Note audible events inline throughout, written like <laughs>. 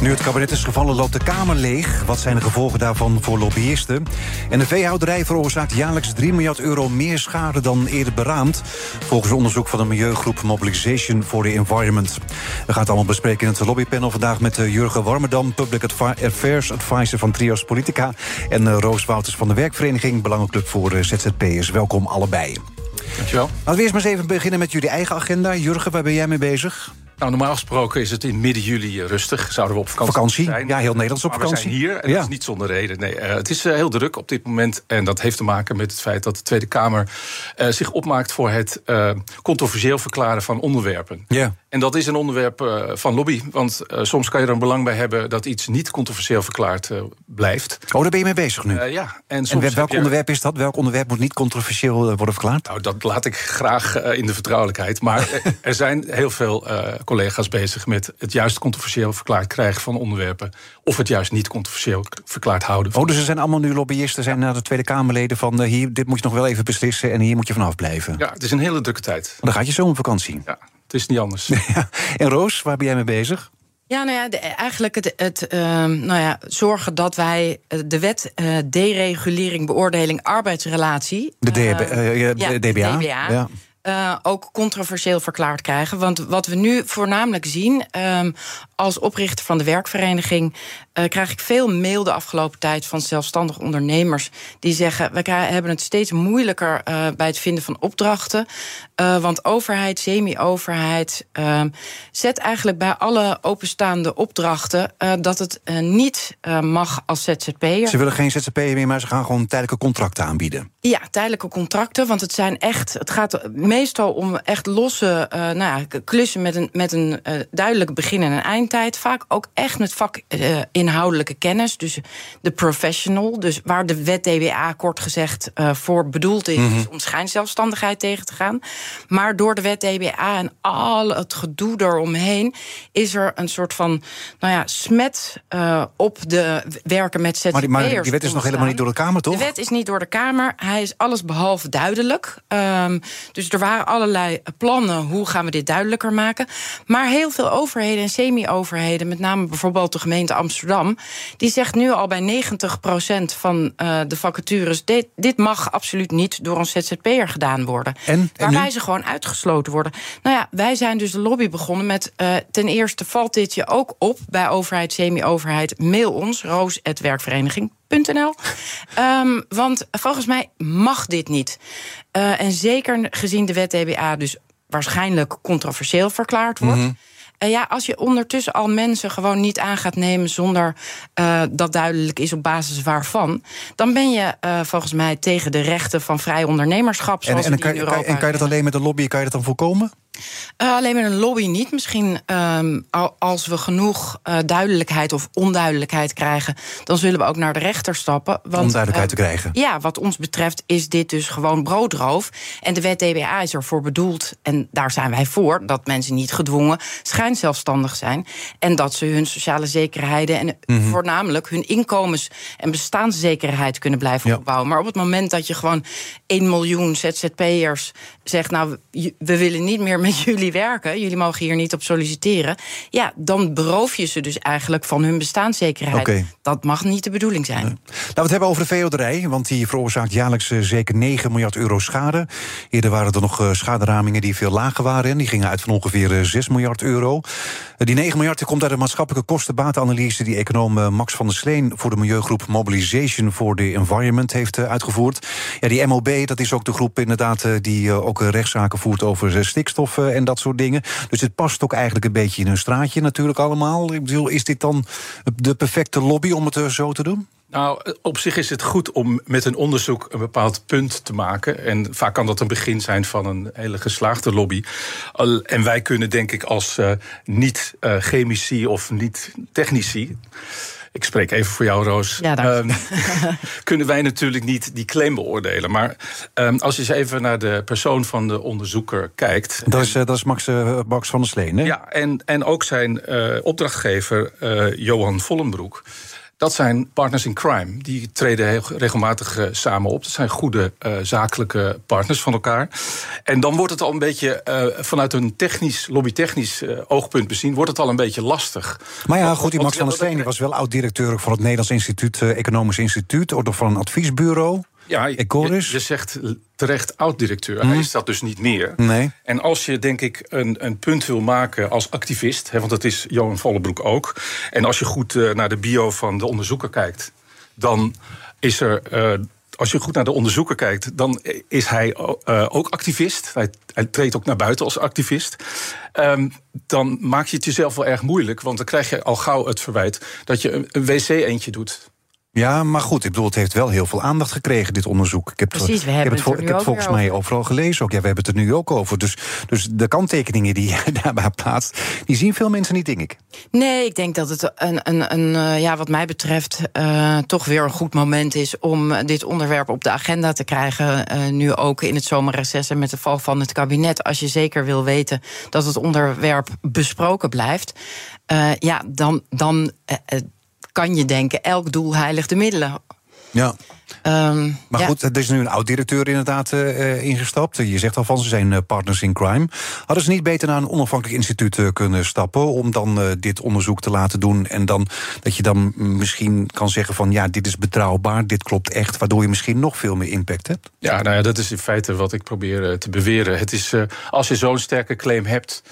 Nu het kabinet is gevallen, loopt de Kamer leeg. Wat zijn de gevolgen daarvan voor lobbyisten? En de veehouderij veroorzaakt jaarlijks 3 miljard euro meer schade dan eerder beraamd. Volgens onderzoek van de milieugroep Mobilization for the Environment. We gaan het allemaal bespreken in het lobbypanel vandaag met eh, Jurgen Warmerdam, Public Affairs Advisor van Trios Politica. En eh, Roos Wouters van de Werkvereniging, Belangenclub voor eh, ZZP'ers. Welkom allebei. Dankjewel. Laten we eerst maar eens even beginnen met jullie eigen agenda. Jurgen, waar ben jij mee bezig? Nou, normaal gesproken is het in midden juli rustig. Zouden we op vakantie, vakantie? zijn. Ja, heel Nederlands op maar vakantie. We zijn hier en ja. dat is niet zonder reden. Nee, uh, het is uh, heel druk op dit moment. En dat heeft te maken met het feit dat de Tweede Kamer uh, zich opmaakt voor het controversieel verklaren van onderwerpen. Ja. En dat is een onderwerp van lobby. Want soms kan je er een belang bij hebben dat iets niet controversieel verklaard blijft. Oh, daar ben je mee bezig nu. ja. En, soms en welk je... onderwerp is dat? Welk onderwerp moet niet controversieel worden verklaard? Nou, dat laat ik graag in de vertrouwelijkheid. Maar <laughs> er zijn heel veel collega's bezig met het juist controversieel verklaard krijgen van onderwerpen. Of het juist niet controversieel verklaard houden. Oh, dus er zijn allemaal nu lobbyisten, zijn naar de Tweede Kamerleden van hier, dit moet je nog wel even beslissen en hier moet je vanaf blijven. Ja, het is een hele drukke tijd. Maar dan gaat je zo op vakantie. Ja, het is niet anders. <laughs> ja. En Roos, waar ben jij mee bezig? Ja, nou ja, de, eigenlijk het, het uh, nou ja, zorgen dat wij de wet uh, deregulering beoordeling arbeidsrelatie. De, DB, uh, ja, de DBA. DBA ja. Uh, ook controversieel verklaard krijgen. Want wat we nu voornamelijk zien, um, als oprichter van de werkvereniging, uh, krijg ik veel mail de afgelopen tijd van zelfstandig ondernemers die zeggen: we hebben het steeds moeilijker uh, bij het vinden van opdrachten. want overheid, semi-overheid, zet eigenlijk bij alle openstaande opdrachten dat het niet mag als ZZP'er. Ze willen geen ZZP'er meer, maar ze gaan gewoon tijdelijke contracten aanbieden. Ja, tijdelijke contracten, want het zijn echt, het gaat meestal om echt losse uh, nou ja, klussen met een, met een uh, duidelijk begin- en een eindtijd. Vaak ook echt met vakinhoudelijke uh, kennis. Dus de professional. Dus waar de wet DBA kort gezegd voor bedoeld is, mm -hmm. om schijnzelfstandigheid tegen te gaan. Maar door de wet DBA en al het gedoe eromheen is er een soort van nou ja, smet op de werken met ZZP'ers. Maar, die, maar die wet is nog helemaal niet door de Kamer, toch? De wet is niet door de Kamer. Hij is alles behalve duidelijk. Um, dus er waren allerlei plannen, hoe gaan we dit duidelijker maken. Maar heel veel overheden en semi-overheden, met name bijvoorbeeld de gemeente Amsterdam, die zegt nu al bij 90% van uh, de vacatures: dit, dit mag absoluut niet door een ZZP'er gedaan worden. En, waarbij ze gewoon uitgesloten worden. Nou ja, wij zijn dus de lobby begonnen met uh, ten eerste valt dit je ook op bij overheid, semi-overheid. Mail ons, roos.werkvereniging. .nl. Um, want volgens mij mag dit niet. Uh, en zeker gezien de wet DBA dus waarschijnlijk controversieel verklaard wordt. Mm -hmm. Uh, ja, als je ondertussen al mensen gewoon niet aan gaat nemen zonder uh, dat duidelijk is op basis waarvan, dan ben je volgens mij tegen de rechten van vrij ondernemerschap. En, en, kan, Europa en kan je dat alleen met een lobby, kan je dat dan voorkomen? Uh, alleen met een lobby niet. Misschien um, als we genoeg uh, duidelijkheid of onduidelijkheid krijgen, dan zullen we ook naar de rechter stappen. Want, onduidelijkheid uh, te krijgen. Ja, wat ons betreft is dit dus gewoon broodroof. En de wet DBA is ervoor bedoeld, en daar zijn wij voor, dat mensen niet gedwongen schijnzelfstandig zijn. En dat ze hun sociale zekerheden en mm -hmm. voornamelijk hun inkomens- en bestaanszekerheid kunnen blijven ja. opbouwen. Maar op het moment dat je gewoon 1 miljoen ZZP'ers zegt, nou, we willen niet meer met jullie werken, jullie mogen hier niet op solliciteren. Ja, dan beroof je ze dus eigenlijk van hun bestaanszekerheid. Okay. Dat mag niet de bedoeling zijn. Nee. Laten we het hebben over de veehouderij, want die veroorzaakt jaarlijks uh, zeker 9 miljard euro schade. Eerder waren er nog uh, schaderamingen die veel lager waren. En die gingen uit van ongeveer uh, 6 miljard euro. Die 9 miljard komt uit de maatschappelijke kostenbatenanalyse die econoom Max van der Sleen voor de milieugroep Mobilization for the Environment heeft uitgevoerd. Ja, die MOB, dat is ook de groep inderdaad die ook rechtszaken voert over stikstof uh, en dat soort dingen. Dus het past ook eigenlijk een beetje in hun straatje natuurlijk allemaal. Ik bedoel, is dit dan de perfecte lobby om het uh, zo te doen? Nou, op zich is het goed om met een onderzoek een bepaald punt te maken. En vaak kan dat een begin zijn van een hele geslaagde lobby. En wij kunnen, denk ik, als uh, niet-chemici of niet-technici ik spreek even voor jou, Roos. Ja, um, <laughs> kunnen wij natuurlijk niet die claim beoordelen. Maar um, als je eens even naar de persoon van de onderzoeker kijkt. Dat is, uh, dat is Max, uh, Max van der Sleen, hè? Ja, en, en ook zijn uh, opdrachtgever Johan Vollenbroek. Dat zijn partners in crime. Die treden heel regelmatig uh, samen op. Dat zijn goede uh, zakelijke partners van elkaar. En dan wordt het al een beetje uh, vanuit een technisch, lobbytechnisch oogpunt bezien, wordt het al een beetje lastig. Maar ja, goed, die Max van der Steen was wel oud-directeur van het Nederlands Instituut, Economisch Instituut, of van een adviesbureau. Ja, je, je, zegt terecht oud-directeur. Hij mhm. is dat dus niet meer. Nee. En als je, denk ik, een, een punt wil maken als activist... Hè, want dat is Johan Vollenbroek ook... en als je goed uh, naar de bio van de onderzoeker kijkt... dan is er... Uh, als je goed naar de onderzoeker kijkt, dan is hij uh, ook activist. Hij, hij, treedt ook naar buiten als activist. Um, dan maak je het jezelf wel erg moeilijk, want dan krijg je al gauw het verwijt dat je een, een wc-eentje doet. Ja, maar goed, ik bedoel, het heeft wel heel veel aandacht gekregen, dit onderzoek. Ik heb, Precies, we hebben ik heb het, ik heb volgens mij overal gelezen ook. Ja, we hebben het er nu ook over. Dus, dus de kanttekeningen die je <laughs> daarbij plaatst, die zien veel mensen niet, denk ik. Nee, ik denk dat het een, een, een eh, ja, wat mij betreft uh, toch weer een goed moment is om dit onderwerp op de agenda te krijgen. Uh, nu ook in het zomerreces en met de val van het kabinet. Als je zeker wil weten dat het onderwerp besproken blijft, ja, dan. dan kan je denken, elk doel heiligt de middelen. Ja. Um, maar goed, er is nu een oud-directeur inderdaad uh, ingestapt. Je zegt al van, ze zijn uh, partners in crime. Hadden ze niet beter naar een onafhankelijk instituut uh, kunnen stappen... om dan dit onderzoek te laten doen... en dan dat je dan misschien kan zeggen van... ja, dit is betrouwbaar, dit klopt echt... waardoor je misschien nog veel meer impact hebt? Ja, nou ja, dat is in feite wat ik probeer te beweren. Het is, als je zo'n sterke claim hebt...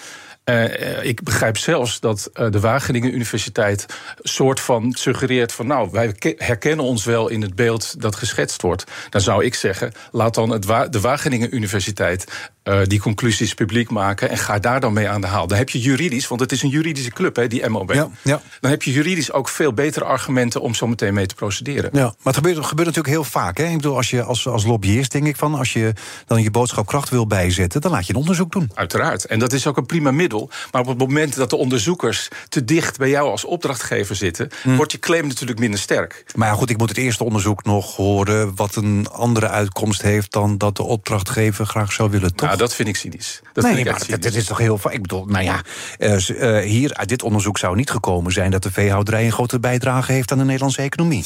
Uh, ik begrijp zelfs dat uh, de Wageningen Universiteit soort van suggereert van nou, wij herkennen ons wel in het beeld dat geschetst wordt. Dan zou ik zeggen, laat dan het Wa de Wageningen Universiteit uh, die conclusies publiek maken en ga daar dan mee aan de haal. Dan heb je juridisch, want het is een juridische club, hè, die MOB. Ja, ja. Dan heb je juridisch ook veel betere argumenten om zo meteen mee te procederen. Ja, maar het gebeurt, het gebeurt natuurlijk heel vaak. Hè? Ik bedoel, als je als, als lobbyist, denk ik van, als je dan je boodschapkracht wil bijzetten, dan laat je een onderzoek doen. Uiteraard. En dat is ook een prima middel. Maar op het moment dat de onderzoekers te dicht bij jou als opdrachtgever zitten, hm. wordt je claim natuurlijk minder sterk. Maar ja, goed, ik moet het eerste onderzoek nog horen wat een andere uitkomst heeft dan dat de opdrachtgever graag zou willen. Toch? Nou, dat vind ik cynisch. Dat nee, vind ik maar dat, dat, is toch heel Ik bedoel, nou ja, uh, hier uit dit onderzoek zou niet gekomen zijn dat de veehouderij een grote bijdrage heeft aan de Nederlandse economie.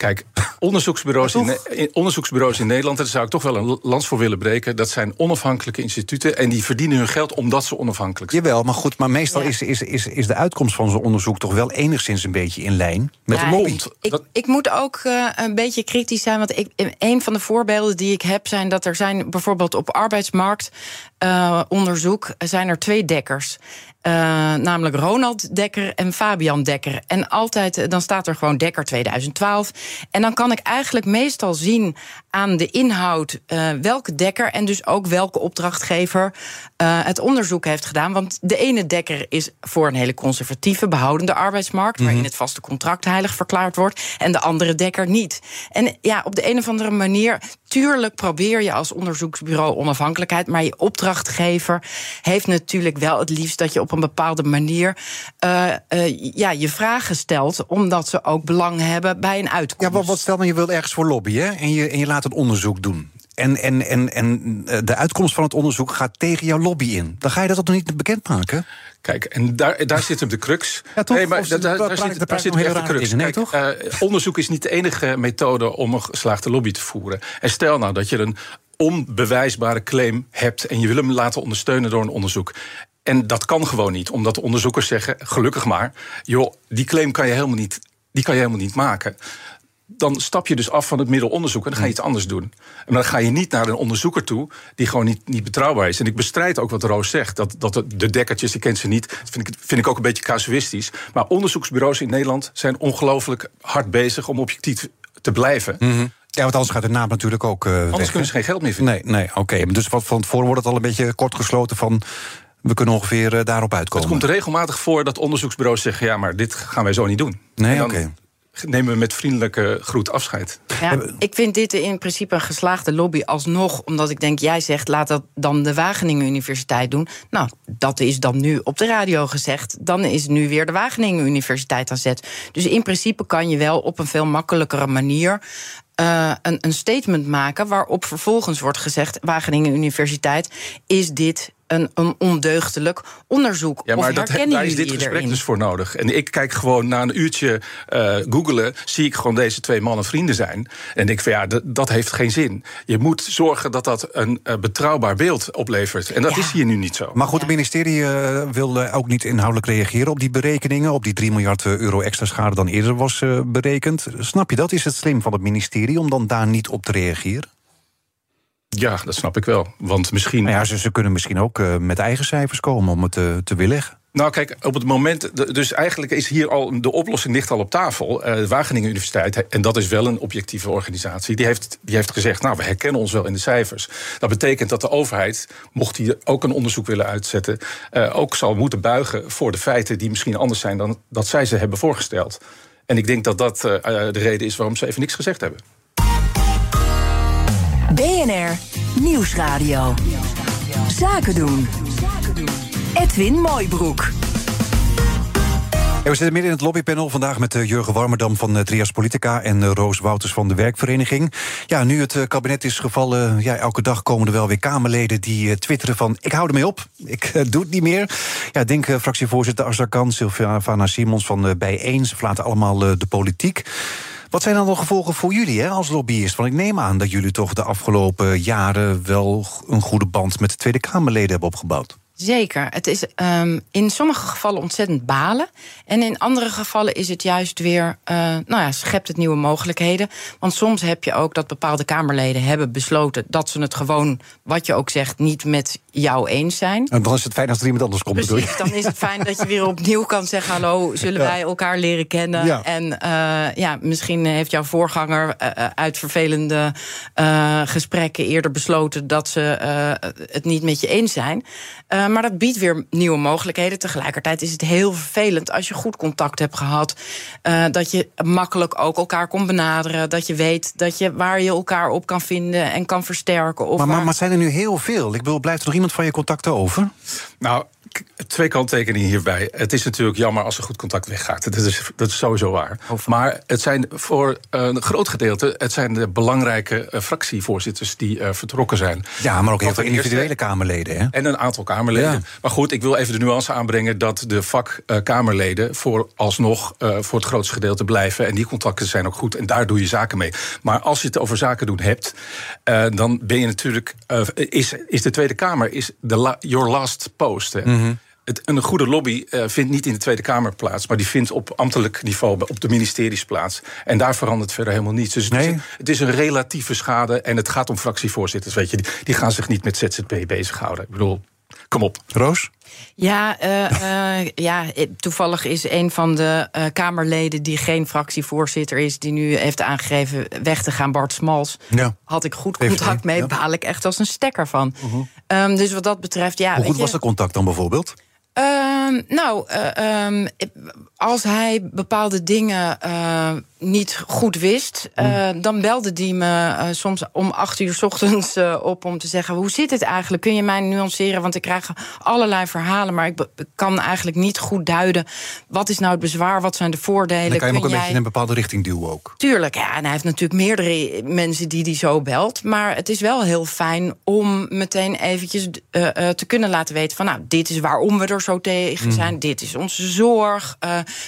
Kijk, <laughs> onderzoeksbureaus, in, onderzoeksbureaus in Nederland, daar zou ik toch wel een lans voor willen breken. Dat zijn onafhankelijke instituten en die verdienen hun geld omdat ze onafhankelijk zijn. Jawel, maar goed, maar meestal is, is, is, is de uitkomst van zo'n onderzoek toch wel enigszins een beetje in lijn met ja, de lobby. Ik, ik, ik, moet ook uh, een beetje kritisch zijn, want ik, een van de voorbeelden die ik heb zijn dat er zijn bijvoorbeeld op arbeidsmarktonderzoek uh, zijn er twee dekkers. Uh, namelijk Ronald Dekker en Fabian Dekker. En altijd, eh, dan staat er gewoon Dekker 2012. En dan kan ik eigenlijk meestal zien aan de inhoud uh, welke Dekker en dus ook welke opdrachtgever uh, het onderzoek heeft gedaan. Want de ene Dekker is voor een hele conservatieve, behoudende arbeidsmarkt, mm -hmm. waarin het vaste contract heilig verklaard wordt, en de andere Dekker niet. En ja, op de een of andere manier, tuurlijk probeer je als onderzoeksbureau onafhankelijkheid, maar je opdrachtgever heeft natuurlijk wel het liefst dat je op een bepaalde manier uh, uh, ja, je vragen stelt, omdat ze ook belang hebben bij een uitkomst. Ja, maar wat stel nou, je wil ergens voor lobbyen en je, en je laat een onderzoek doen. En, en, en, en de uitkomst van het onderzoek gaat tegen jouw lobby in. Dan ga je dat toch niet bekendmaken? Kijk, en daar, daar zit hem de crux. Ja, toch? Nee, maar daar, daar, daar zit, daar zit nog echt de crux. in, nee, Kijk, toch? eh, onderzoek is niet de enige methode om een geslaagde lobby te voeren. En stel nou dat je een onbewijsbare claim hebt en je wil hem laten ondersteunen door een onderzoek. En dat kan gewoon niet, omdat de onderzoekers zeggen, gelukkig maar, joh, die claim kan je helemaal niet, die kan je helemaal niet maken. Dan stap je dus af van het middelonderzoek en dan ga je iets anders doen. En dan ga je niet naar een onderzoeker toe die gewoon niet, niet betrouwbaar is. En ik bestrijd ook wat Roos zegt. Dat, dat de, de dekkertjes, ik ken ze niet. Dat vind ik, vind ik ook een beetje casuïstisch. Maar onderzoeksbureaus in Nederland zijn ongelooflijk hard bezig om objectief te blijven. Ja, want anders gaat de naam natuurlijk ook eh, Anders weg, kunnen ze geen geld meer vinden. Nee, nee oké. Dus wat van tevoren wordt het al een beetje kort gesloten van... we kunnen ongeveer eh, daarop Het uitkomen. komt regelmatig voor dat onderzoeksbureaus zeggen: ja, maar dit gaan wij zo niet doen. Nee, oké. Nemen we met vriendelijke groet afscheid. Ja, ik vind dit in principe een geslaagde lobby alsnog. Omdat ik denk, jij zegt, laat dat dan de Wageningen Universiteit doen. Nou, dat is dan nu op de radio gezegd. Dan is nu weer de Wageningen Universiteit aan zet. Dus in principe kan je wel op een veel makkelijkere manier uh, een, een statement maken waarop vervolgens wordt gezegd: Wageningen Universiteit, is dit een, een ondeugdelijk onderzoek. Ja, maar dat, daar is dit gesprek dus voor nodig. En ik kijk gewoon na een uurtje uh, googelen, zie ik gewoon deze twee mannen vrienden zijn. En denk van ja, dat heeft geen zin. Je moet zorgen dat dat een uh, betrouwbaar beeld oplevert. En dat is hier nu niet zo. Maar goed, het ministerie uh, wil ook niet inhoudelijk reageren op die berekeningen, op die 3 miljard euro extra schade dan eerder was berekend. Snap je dat? Is het slim van het ministerie om dan daar niet op te reageren? Ja, dat snap ik wel. Want misschien. Nou ja, ze, ze kunnen misschien ook uh, met eigen cijfers komen om het uh, te weerleggen. Nou, kijk, op het moment. Dus eigenlijk is hier al. De oplossing ligt al op tafel. Uh, de Wageningen Universiteit, en dat is wel een objectieve organisatie. Die heeft, die heeft gezegd. Nou, we herkennen ons wel in de cijfers. Dat betekent dat de overheid, mocht die ook een onderzoek willen uitzetten. Ook zal moeten buigen voor de feiten die misschien anders zijn dan dat zij ze hebben voorgesteld. En ik denk dat dat de reden is waarom ze even niks gezegd hebben. BNR Nieuwsradio. Zaken doen. Edwin Mooibroek. we zitten midden in het lobbypanel vandaag met uh, Jurgen Warmerdam van uh, Trias Politica en uh, Roos Wouters van de Werkvereniging. Ja, nu het kabinet is gevallen, ja, elke dag komen er wel weer Kamerleden die twitteren van ik hou ermee op, ik doe het niet meer. Ja, denk fractievoorzitter Azarkan, Sylvana Simons van Bijeen, ze verlaten allemaal de politiek. Wat zijn dan de gevolgen voor jullie hè, als lobbyist? Want ik neem aan dat jullie toch de afgelopen jaren wel een goede band met de Tweede Kamerleden hebben opgebouwd. Zeker. Het is um, in sommige gevallen ontzettend balen. En in andere gevallen is het juist weer, uh, nou ja, schept het nieuwe mogelijkheden. Want soms heb je ook dat bepaalde Kamerleden hebben besloten dat ze het gewoon, wat je ook zegt, niet met jou eens zijn. En dan is het fijn als er iemand anders komt. Precies, dan is het fijn dat je weer opnieuw kan zeggen: hallo, zullen wij elkaar leren kennen? Ja. En uh, ja, misschien heeft jouw voorganger uh, uit vervelende gesprekken eerder besloten dat ze het niet met je eens zijn. Maar dat biedt weer nieuwe mogelijkheden. Tegelijkertijd is het heel vervelend als je goed contact hebt gehad. Uh, dat je makkelijk ook elkaar kon benaderen. Dat je weet dat je, waar je elkaar op kan vinden en kan versterken. Of maar, maar, maar zijn er nu heel veel? Ik bedoel, blijft er nog iemand van je contacten over? Nou, twee kanttekeningen hierbij. Het is natuurlijk jammer als er goed contact weggaat. Dat is, dat is sowieso waar. Maar het zijn voor een groot gedeelte... het zijn de belangrijke uh, fractievoorzitters die uh, vertrokken zijn. Ja, maar ook heel veel individuele Kamerleden. Hè? En een aantal Kamerleden. Maar goed, ik wil even de nuance aanbrengen... dat de vakkamerleden uh, vooralsnog voor het grootste gedeelte blijven. En die contacten zijn ook goed. En daar doe je zaken mee. Maar als je het over zaken doen hebt... dan ben je natuurlijk... is, is de Tweede Kamer is de la, your last post. Hè? Mm het, een goede lobby uh, vindt niet in de Tweede Kamer plaats, maar die vindt op ambtelijk niveau, op de ministeries plaats. En daar verandert verder helemaal niets. Dus nee. het, is, het, is, een relatieve schade en het gaat om fractievoorzitters. Weet je, die, die gaan zich niet met ZZP bezighouden. Ik bedoel, kom op. Roos? Ja, uh, uh, ja, toevallig is een van de uh, Kamerleden die geen fractievoorzitter is, die nu heeft aangegeven weg te gaan, Bart Smals. Ja. Had ik goed contact mee, ja. baal ik echt als een stekker van. -huh. Um, dus wat dat betreft, ja. Hoe goed was de contact dan bijvoorbeeld? Uh, nou, uh, um, als hij bepaalde dingen uh, niet goed wist, mm. dan belde hij me soms om acht uur s ochtends op om te zeggen: hoe zit het eigenlijk? Kun je mij nuanceren? Want ik krijg allerlei verhalen, maar ik kan eigenlijk niet goed duiden wat is nou het bezwaar, wat zijn de voordelen. Dan kan je hem ook een beetje in een bepaalde richting duwen ook. Tuurlijk, ja. En hij heeft natuurlijk meerdere mensen die hij zo belt, maar het is wel heel fijn om meteen eventjes te kunnen laten weten van, nou, dit is waarom we er zo tegen zijn, mm. dit is onze zorg.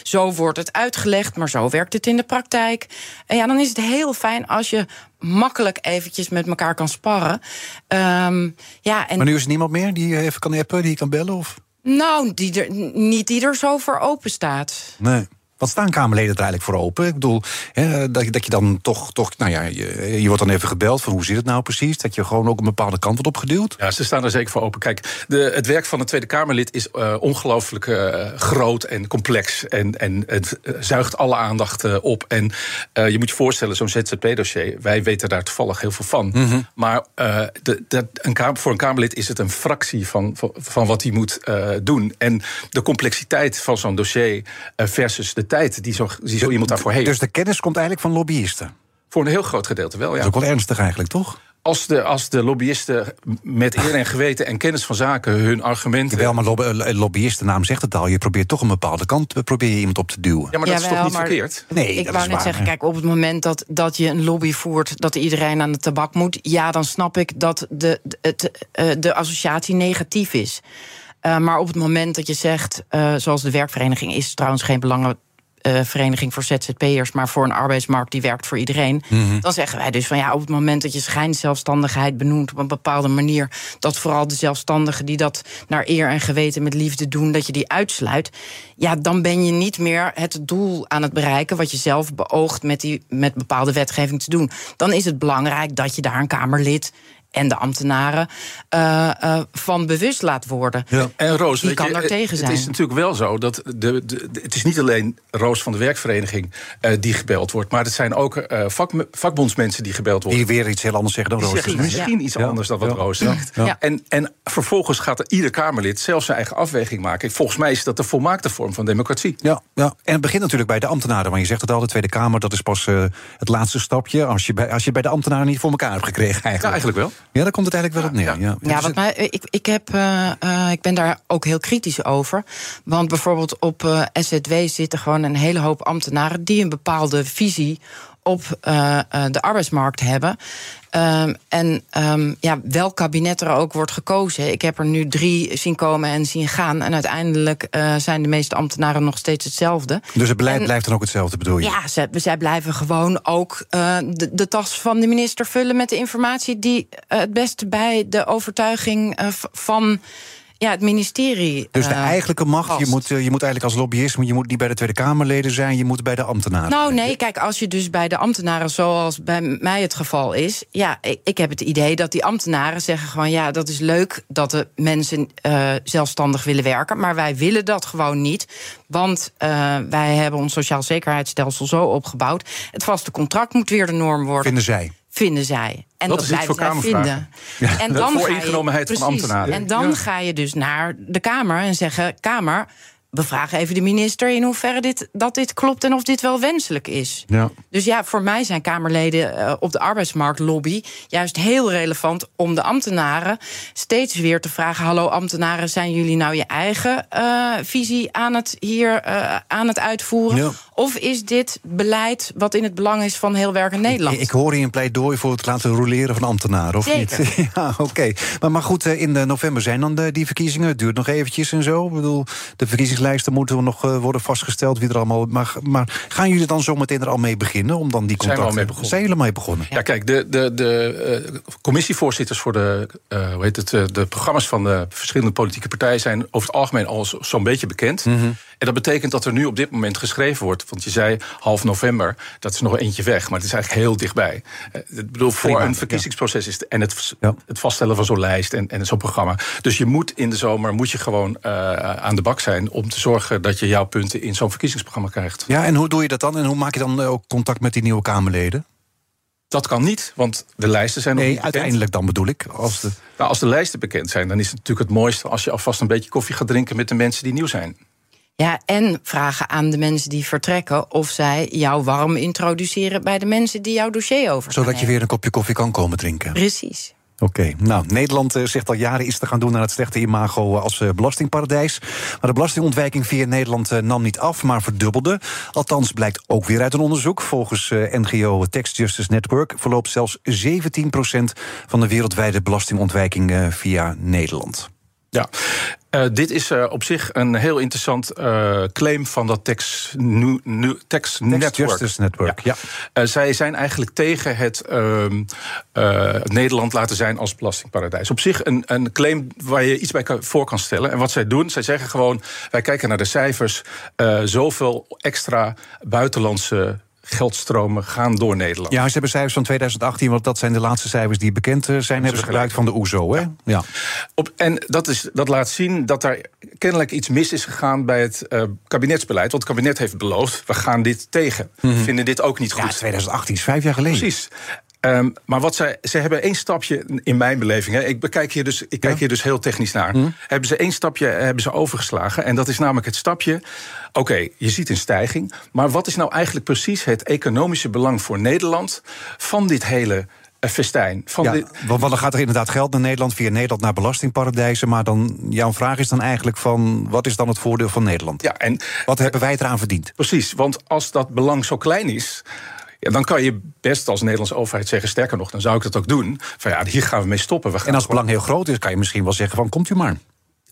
Zo wordt het uitgelegd, maar zo werkt het in de praktijk. En ja, dan is het heel fijn als je makkelijk eventjes met elkaar kan sparren. Um, ja, en... Maar nu is er niemand meer die even kan appen, die kan bellen? Of? Nou, die er, niet die er zo voor open staat. Nee. Wat staan Kamerleden er eigenlijk voor open? Ik bedoel, hè, dat, dat je dan toch, toch nou ja, je, je, wordt dan even gebeld van hoe zit het nou precies? Dat je gewoon ook een bepaalde kant wordt opgeduwd? Ja, ze staan er zeker voor open. Kijk, de, het werk van een Tweede Kamerlid is uh, ongelooflijk uh, groot en complex. En, en het uh, zuigt alle aandacht op. En je moet je voorstellen, zo'n ZZP-dossier, wij weten daar toevallig heel veel van. Mm -hmm. Maar de, de, een kamer, voor een Kamerlid is het een fractie van, van, van wat hij moet doen. En de complexiteit van zo'n dossier versus de capaciteit die zo, die zo iemand daarvoor heeft. Dus de kennis komt eigenlijk van lobbyisten? Voor een heel groot gedeelte wel, ja. Dat is ook wel ernstig eigenlijk, toch? Als de, als de lobbyisten met eer en geweten en kennis van zaken hun argumenten. Wel, maar lobby, eh, lobbyistennaam zegt het al. Je probeert toch een bepaalde kant eh, probeer je iemand op te duwen. Ja, maar dat Ja, is toch wel, niet verkeerd? Nee, ik dat wou is net waar, zeggen, kijk, op het moment dat, dat je een lobby voert dat iedereen aan de tabak moet, ja, dan snap ik dat de, de, het, eh, de associatie negatief is. Eh, maar op het moment dat je zegt, eh, zoals de werkvereniging is trouwens geen belangenvereniging voor ZZP'ers, maar voor een arbeidsmarkt die werkt voor iedereen. Mhm. Dan zeggen wij dus van ja, op het moment dat je schijnzelfstandigheid benoemt op een bepaalde manier, dat vooral de zelfstandigen die dat naar eer en geweten met liefde doen, dat je die uitsluit. Ja, dan ben je niet meer het doel aan het bereiken wat je zelf beoogt met, die, met bepaalde wetgeving te doen. Dan is het belangrijk dat je daar een Kamerlid en de ambtenaren eh, eh, van bewust laat worden. En Roos, Die weet kan je, daar tegen het zijn. is natuurlijk wel zo dat de, de, de- het is niet alleen Roos van de werkvereniging eh, die gebeld wordt, maar het zijn ook eh, vak, vakbondsmensen die gebeld worden. Die weer iets heel anders zeggen dan Roos. zeggen misschien iets Ja. anders dan wat Ja. Roos zegt. Ja. En, en vervolgens gaat er ieder Kamerlid zelf zijn eigen afweging maken. Volgens mij is dat de volmaakte vorm van democratie. Ja, ja, en het begint natuurlijk bij de ambtenaren. Want je zegt het al, de Tweede Kamer, dat is pas eh, het laatste stapje. Als je, bij, als je het bij de ambtenaren niet voor elkaar hebt gekregen Ja, eigenlijk. eigenlijk wel. Ja, daar komt het eigenlijk wel op neer. Ja, Ja, wat mij, ik, ik, heb, eh, eh, ik ben daar ook heel kritisch over. Want bijvoorbeeld op eh, SZW zitten gewoon een hele hoop ambtenaren die een bepaalde visie op eh, eh, de arbeidsmarkt hebben. Ehm, en ehm, ja, welk kabinet er ook wordt gekozen. Ik heb er nu drie zien komen en zien gaan. En uiteindelijk eh, zijn de meeste ambtenaren nog steeds hetzelfde. dus het beleid en- blijft dan ook hetzelfde, bedoel je? Ja, zij, zij blijven gewoon ook de, de tas van de minister vullen met de informatie die het beste bij de overtuiging van ja, het ministerie. Dus de eh, eigenlijke macht, je moet, eh, je moet eigenlijk als lobbyist... je moet niet bij de Tweede Kamerleden zijn, je moet bij de ambtenaren. Nou, nee, kijk, als je dus bij de ambtenaren, zoals bij mij het geval is. Ja, ik, ik heb het idee dat die ambtenaren zeggen gewoon: ja, dat is leuk dat de mensen eh, zelfstandig willen werken. Maar wij willen dat gewoon niet. Want wij hebben ons sociaal zekerheidsstelsel zo opgebouwd. Het vaste contract moet weer de norm worden. Vinden zij. Vinden zij. En Dat dat, is voor Kamervragen. vinden. En dan vooringenomenheid van ambtenaren. En dan Ja. ga je dus naar de Kamer en zeggen: Kamer, we vragen even de minister in hoeverre dit, dat dit klopt en of dit wel wenselijk is. Ja. Dus ja, voor mij zijn Kamerleden eh, op de arbeidsmarktlobby juist heel relevant om de ambtenaren steeds weer te vragen: Hallo ambtenaren, zijn jullie nou je eigen eh, visie aan het hier eh, aan het uitvoeren? Of is dit beleid wat in het belang is van heel werkend Nederland? Ik hoor hier een pleidooi voor het laten roleren van ambtenaren, of Zeker. niet? <laughs> Ja, oké. Maar, maar goed, eh, in eh, november zijn dan de, die verkiezingen. Het duurt nog eventjes en zo. Ik bedoel, de verkiezingslijsten moeten nog eh, worden vastgesteld. Wie er allemaal, maar, maar gaan jullie dan zo meteen er al mee beginnen? Om dan die Zijn we al contacten... mee begonnen. Zijn jullie al mee begonnen? Ja, kijk, de, de, de eh, commissievoorzitters voor de, eh, hoe heet het, eh, de programma's van de verschillende politieke partijen zijn over het algemeen al zo- zo'n beetje bekend. Mhm. En dat betekent dat er nu op dit moment geschreven wordt. Want je zei half november, dat is nog eentje weg, maar het is eigenlijk heel dichtbij. Eh, Ik bedoel, voor een verkiezingsproces is het, en het, het vaststellen van zo'n lijst en, en zo'n programma. Dus je moet in de zomer moet je gewoon eh, aan de bak zijn om te zorgen dat je jouw punten in zo'n verkiezingsprogramma krijgt. Ja, en hoe doe je dat dan? En hoe maak je dan eh, ook contact met die nieuwe Kamerleden? Dat kan niet, want de lijsten zijn nog Nee, niet bekend. uiteindelijk dan bedoel ik. Als de... Nou, als de lijsten bekend zijn, dan is het natuurlijk het mooiste als je alvast een beetje koffie gaat drinken met de mensen die nieuw zijn. Ja, en vragen aan de mensen die vertrekken of zij jou warm introduceren bij de mensen die jouw dossier over Zodat je weer een kopje koffie kan komen drinken. Precies. Oké, nou, Nederland eh, zegt al jaren iets te gaan doen aan het slechte imago eh, als eh, belastingparadijs. Maar de belastingontwijking via Nederland nam niet af, maar verdubbelde. Althans, blijkt ook weer uit een onderzoek. Volgens eh, NGO Tax Justice Network verloopt zelfs 17% van de wereldwijde belastingontwijking via Nederland. Ja, Eh, dit is eh, op zich een heel interessant eh, claim van dat Tax, nu, nu, tax, Network. Ja. Zij zijn eigenlijk tegen het ehm, eh, Nederland laten zijn als belastingparadijs. Op zich een, een claim waar je iets bij kan- voor kan stellen. En wat zij doen, zij zeggen gewoon: wij kijken naar de cijfers. zoveel extra buitenlandse geldstromen gaan door Nederland. Ja, ze hebben cijfers van 2018, want dat zijn de laatste cijfers die bekend eh, zijn. Hebben ze gebruikt van de OESO, hè? Ja. Op, en dat, is, dat laat zien dat er kennelijk iets mis is gegaan bij het eh, kabinetsbeleid. Want het kabinet heeft beloofd: we gaan dit tegen. We vinden dit ook niet ja, goed. 2018 is vijf jaar geleden. Precies. Ehm, maar wat zij, ze hebben één stapje in mijn beleving. Hè, ik, bekijk hier dus, ik kijk hier dus heel technisch naar. Hm. Hebben ze één stapje hebben ze overgeslagen. En dat is namelijk het stapje. Oké, je ziet een stijging. Maar wat is nou eigenlijk precies het economische belang voor Nederland van dit hele eh, festijn? Van Ja, dit, want, want dan gaat er inderdaad geld naar Nederland, via Nederland naar belastingparadijzen. Maar dan, jouw vraag is dan eigenlijk van, wat is dan het voordeel van Nederland? ja, en Wat hebben wij eraan verdiend? Precies, want als dat belang zo klein is. Ja, dan kan je best als Nederlandse overheid zeggen, sterker nog, dan zou ik dat ook doen. Van ja, hier gaan we mee stoppen. We gaan En als het belang heel groot is, kan je misschien wel zeggen van, komt u maar.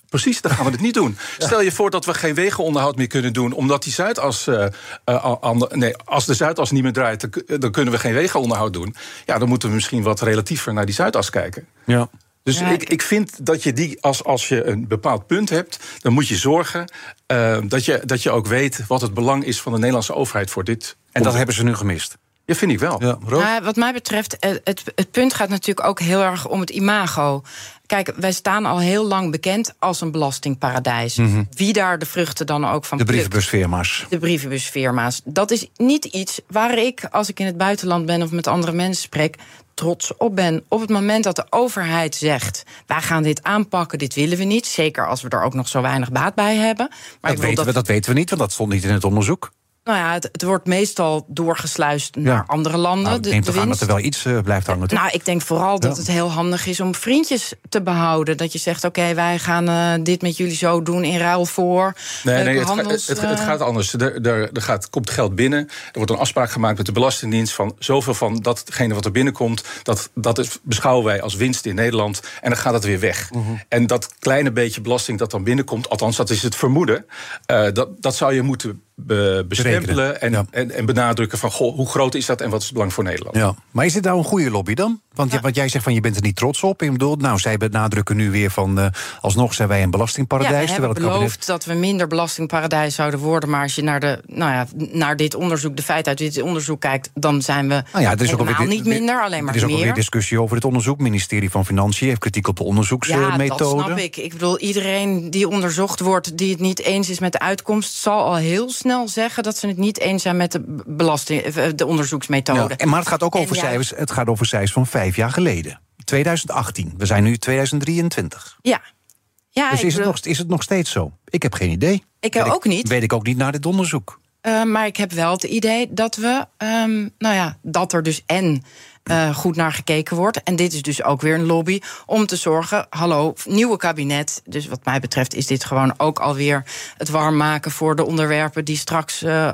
Precies, dan gaan we het niet doen. <laughs> Stel je voor dat we geen wegenonderhoud meer kunnen doen, omdat die Zuidas. eh, eh, nee, als de Zuidas niet meer draait, dan kunnen we geen wegenonderhoud doen. Ja, dan moeten we misschien wat relatiever naar die Zuidas kijken. Ja. Dus Ja, ik, ik- vind dat je die, als, als je een bepaald punt hebt, dan moet je zorgen eh, dat, je, dat je ook weet wat het belang is van de Nederlandse overheid voor dit. En dat hebben ze nu gemist. Ja, vind ik wel. Ja, Roos? Nou, wat mij betreft, eh, het, het punt gaat natuurlijk ook heel erg om het imago. Kijk, wij staan al heel lang bekend als een belastingparadijs. Wie daar de vruchten dan ook van Mhm. de brievenbusfirma's. De brievenbusfirma's. Dat is niet iets waar ik, als ik in het buitenland ben of met andere mensen spreek, trots op ben. Op het moment dat de overheid zegt: wij gaan dit aanpakken, dit willen we niet. Zeker als we er ook nog zo weinig baat bij hebben. Maar ik Dat weten, we, dat weten we niet, want dat stond niet in het onderzoek. Nou ja, het, het wordt meestal doorgesluist naar andere landen. Nou, ik de, neem de toch aan dat winst. er wel iets eh, blijft hangen, toch? Nou, ik denk vooral dat het heel handig is om vriendjes te behouden. Dat je zegt, oké, wij gaan eh, dit met jullie zo doen in ruil voor Nee, leuke nee het, handels, het, het eh, gaat anders. Er, er, er gaat, komt geld binnen. Er wordt een afspraak gemaakt met de Belastingdienst van zoveel van datgene wat er binnenkomt, dat, dat is, beschouwen wij als winst in Nederland. En dan gaat het weer weg. Mhm. En dat kleine beetje belasting dat dan binnenkomt, althans dat is het vermoeden, eh, dat, dat zou je moeten be- bestempelen en, Ja. en, en benadrukken van goh, hoe groot is dat en wat is het belang voor Nederland? Ja. Maar is dit nou een goede lobby dan? Want ja, wat jij zegt van je bent er niet trots op. Ik bedoel, nou, zij benadrukken nu weer van eh, alsnog zijn wij een Ja, belastingparadijs. we hebben terwijl het kabinet. beloofd dat we minder belastingparadijs zouden worden. Maar als je naar, de, nou ja, naar dit onderzoek, de feiten uit dit onderzoek kijkt, dan zijn we Nou ja, er is ook alweer, niet minder, alleen maar Er is ook meer. alweer discussie over het onderzoek. Het ministerie van Financiën heeft kritiek op de Ja, onderzoeksmethode. dat snap ik. Ik bedoel, iedereen die onderzocht wordt, die het niet eens is met de uitkomst, zal al heel snel zeggen dat ze het niet eens zijn met de belasting, eh, de onderzoeksmethode. Ja, maar het gaat ook over cijfers. Het gaat over cijfers van vijf jaar geleden. 2018. We zijn nu 2023. Ja. Ja, dus is het, nog, is het nog steeds zo? Ik heb geen idee. Ik Weet ook niet. Weet ik ook niet naar dit onderzoek. Eh, maar ik heb wel het idee dat we, ehm, nou ja, dat er dus en eh, goed naar gekeken wordt. En dit is dus ook weer een lobby om te zorgen, hallo, nieuwe kabinet. Dus wat mij betreft is dit gewoon ook alweer het warm maken voor de onderwerpen die straks eh,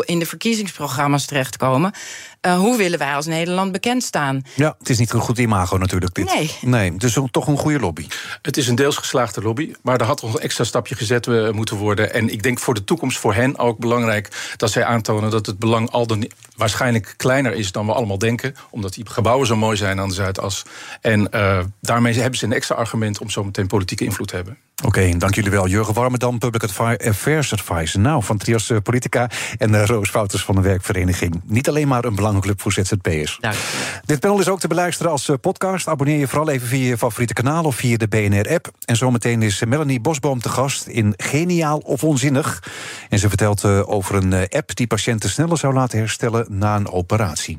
in de verkiezingsprogramma's terechtkomen. Eh, hoe willen wij als Nederland bekend staan? Ja, het is niet een goed imago natuurlijk dit. Nee. Nee, dus toch een goede lobby. Het is een deels geslaagde lobby, maar er had nog een extra stapje gezet eh, moeten worden. En ik denk voor de toekomst voor hen ook belangrijk dat zij aantonen dat het belang al dan waarschijnlijk kleiner is dan we allemaal denken, omdat die gebouwen zo mooi zijn aan de Zuidas. En eh, daarmee hebben ze een extra argument om zo meteen politieke invloed te hebben. Oké, dank jullie wel. Jurgen Warmerdam, Public Affairs Advisor. Nou, van Trias eh, Politica en eh, Roos Wouters van de Werkvereniging. Niet alleen maar een belangenclub voor ZZP'ers. Dank. Dit panel is ook te beluisteren als eh, podcast. Abonneer je vooral even via je favoriete kanaal of via de BNR-app. En zometeen is Melanie Bosboom te gast in Geniaal of Onzinnig. En ze vertelt over een app die patiënten sneller zou laten herstellen na een operatie.